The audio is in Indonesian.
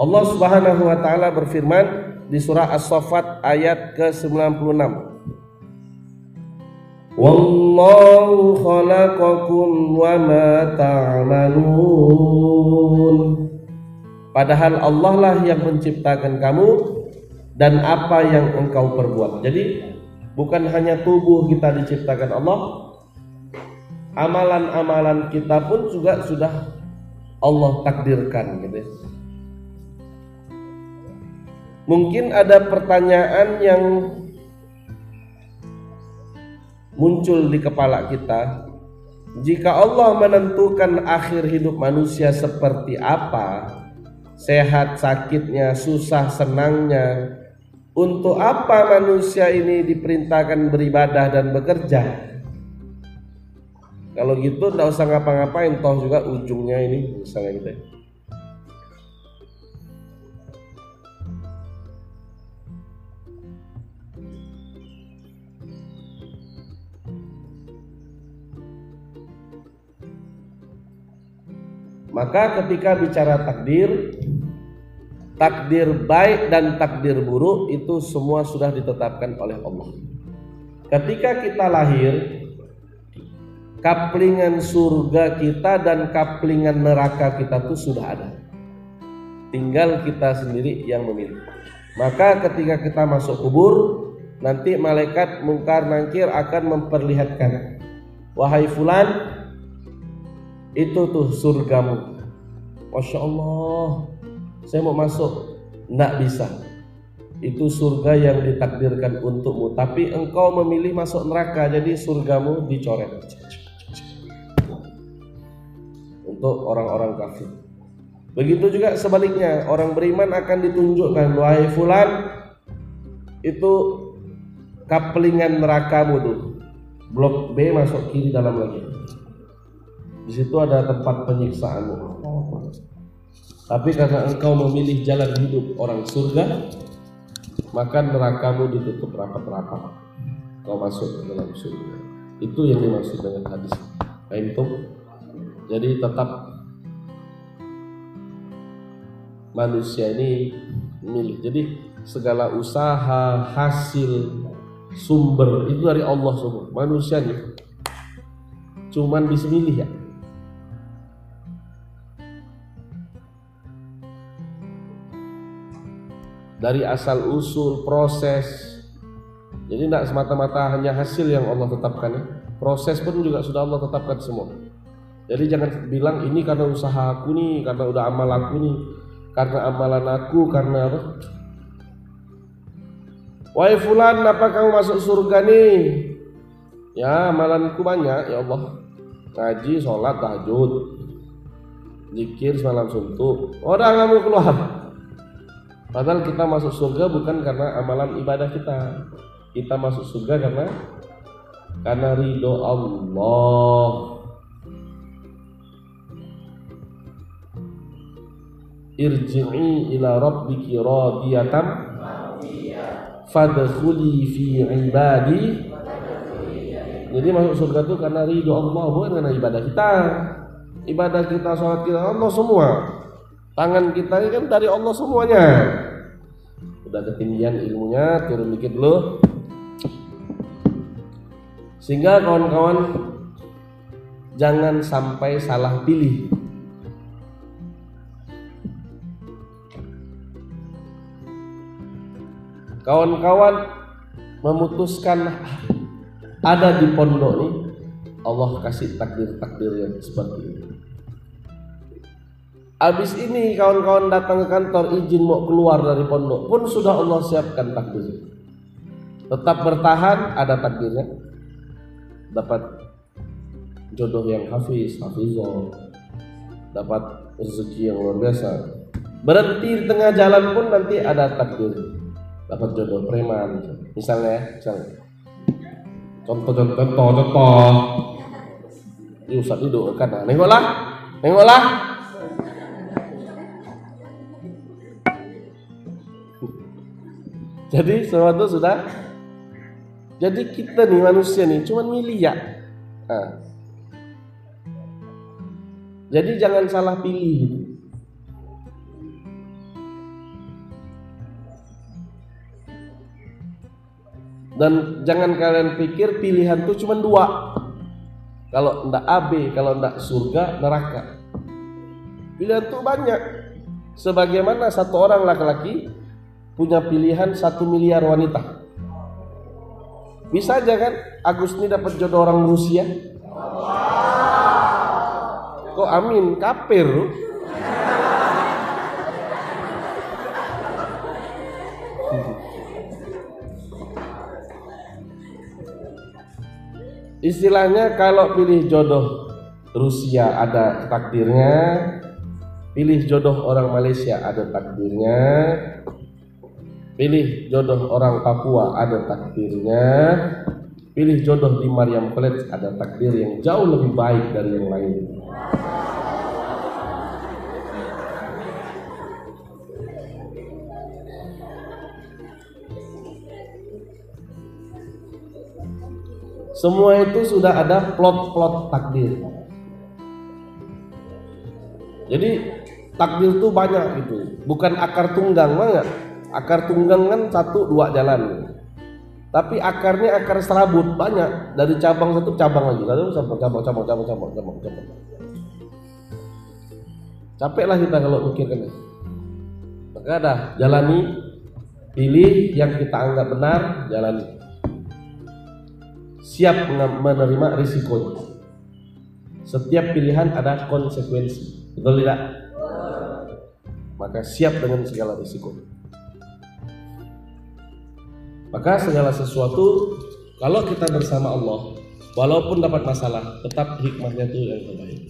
Allah Subhanahu wa taala berfirman di surah As-Saffat ayat ke-96. Wallahu khalaqakum wa ma ta'malun. Padahal Allah lah yang menciptakan kamu dan apa yang engkau perbuat. Jadi bukan hanya tubuh kita diciptakan Allah, amalan-amalan kita pun juga sudah Allah takdirkan gitu ya. Mungkin ada pertanyaan yang muncul di kepala kita. Jika Allah menentukan akhir hidup manusia seperti apa, sehat, sakitnya, susah, senangnya, untuk apa manusia ini diperintahkan beribadah dan bekerja? Kalau gitu tidak usah ngapa-ngapain, toh juga ujungnya ini misalnya gitu. Ya. Maka ketika bicara takdir, takdir baik dan takdir buruk itu semua sudah ditetapkan oleh Allah. Ketika kita lahir, kaplingan surga kita dan kaplingan neraka kita itu sudah ada. Tinggal kita sendiri yang memilih. Maka ketika kita masuk kubur, nanti malaikat mungkar nangkir akan memperlihatkan, wahai fulan, itu tuh surgamu. Masya Allah. Saya mau masuk. Nggak bisa. Itu surga yang ditakdirkan untukmu. Tapi engkau memilih masuk neraka jadi surgamu dicoret. Untuk orang-orang kafir. Begitu juga sebaliknya. Orang beriman akan ditunjukkan wahai fulan itu kaplingan nerakamu tuh blok B masuk kiri dalam lagi di situ ada tempat penyiksaanmu. Tapi karena engkau memilih jalan hidup orang surga, maka nerakamu ditutup rapat-rapat. Kau masuk ke dalam surga. Itu yang dimaksud dengan hadis. Itu. Jadi tetap manusia ini milih. Jadi segala usaha, hasil, sumber itu dari Allah semua. Manusia nih cuman bisa milih ya. Dari asal usul proses jadi tidak semata-mata hanya hasil yang Allah tetapkan ya. proses pun juga sudah Allah tetapkan semua jadi jangan bilang ini karena usaha aku nih karena udah amal aku nih karena amalan aku karena apa Wahai fulan, apa kamu masuk surga nih? Ya, amalanku banyak ya Allah. Ngaji, sholat, tahajud, zikir semalam suntuk. Orang kamu keluar. Padahal kita masuk surga bukan karena amalan ibadah kita. Kita masuk surga karena karena ridho Allah. Irji'i ila rabbiki radiyatan fadkhuli fi ibadi jadi masuk surga itu karena ridho Allah bukan karena ibadah kita ibadah kita sholat kita Allah semua tangan kita ini kan dari Allah semuanya. Udah ketinggian ilmunya turun dikit dulu sehingga kawan-kawan jangan sampai salah pilih. Kawan-kawan memutuskan ada di pondok ini Allah kasih takdir-takdir yang seperti ini Habis ini kawan-kawan datang ke kantor izin mau keluar dari pondok pun sudah Allah siapkan takdir. Tetap bertahan ada takdirnya. Dapat jodoh yang hafiz, hafizah. Dapat rezeki yang luar biasa. Berhenti di tengah jalan pun nanti ada takdir. Dapat jodoh preman misalnya, misalnya. Contoh contoh contoh contoh. Ini usah duduk kan. Nengoklah. Nengoklah Jadi semua itu sudah jadi kita nih manusia nih cuma milih ya. Nah. Jadi jangan salah pilih. Dan jangan kalian pikir pilihan tuh cuma dua. Kalau ndak AB, kalau ndak surga, neraka. Pilihan tuh banyak. Sebagaimana satu orang laki-laki punya pilihan satu miliar wanita. Bisa aja kan Agus ini dapat jodoh orang Rusia? Kok amin kafir? Istilahnya kalau pilih jodoh Rusia ada takdirnya, pilih jodoh orang Malaysia ada takdirnya, pilih jodoh orang Papua ada takdirnya, pilih jodoh di Mariam College ada takdir yang jauh lebih baik dari yang lain. Semua itu sudah ada plot-plot takdir. Jadi takdir itu banyak gitu, bukan akar tunggang banget. Akar tunggang kan satu dua jalan. Tapi akarnya akar serabut banyak dari cabang satu cabang lagi, lalu cabang cabang cabang cabang cabang cabang cabang. Capeklah kita kalau mikirkan. Maka dah jalani, pilih yang kita anggap benar, jalani siap menerima risiko. Setiap pilihan ada konsekuensi, betul tidak? Maka siap dengan segala risiko. Maka segala sesuatu kalau kita bersama Allah, walaupun dapat masalah, tetap hikmahnya itu yang terbaik.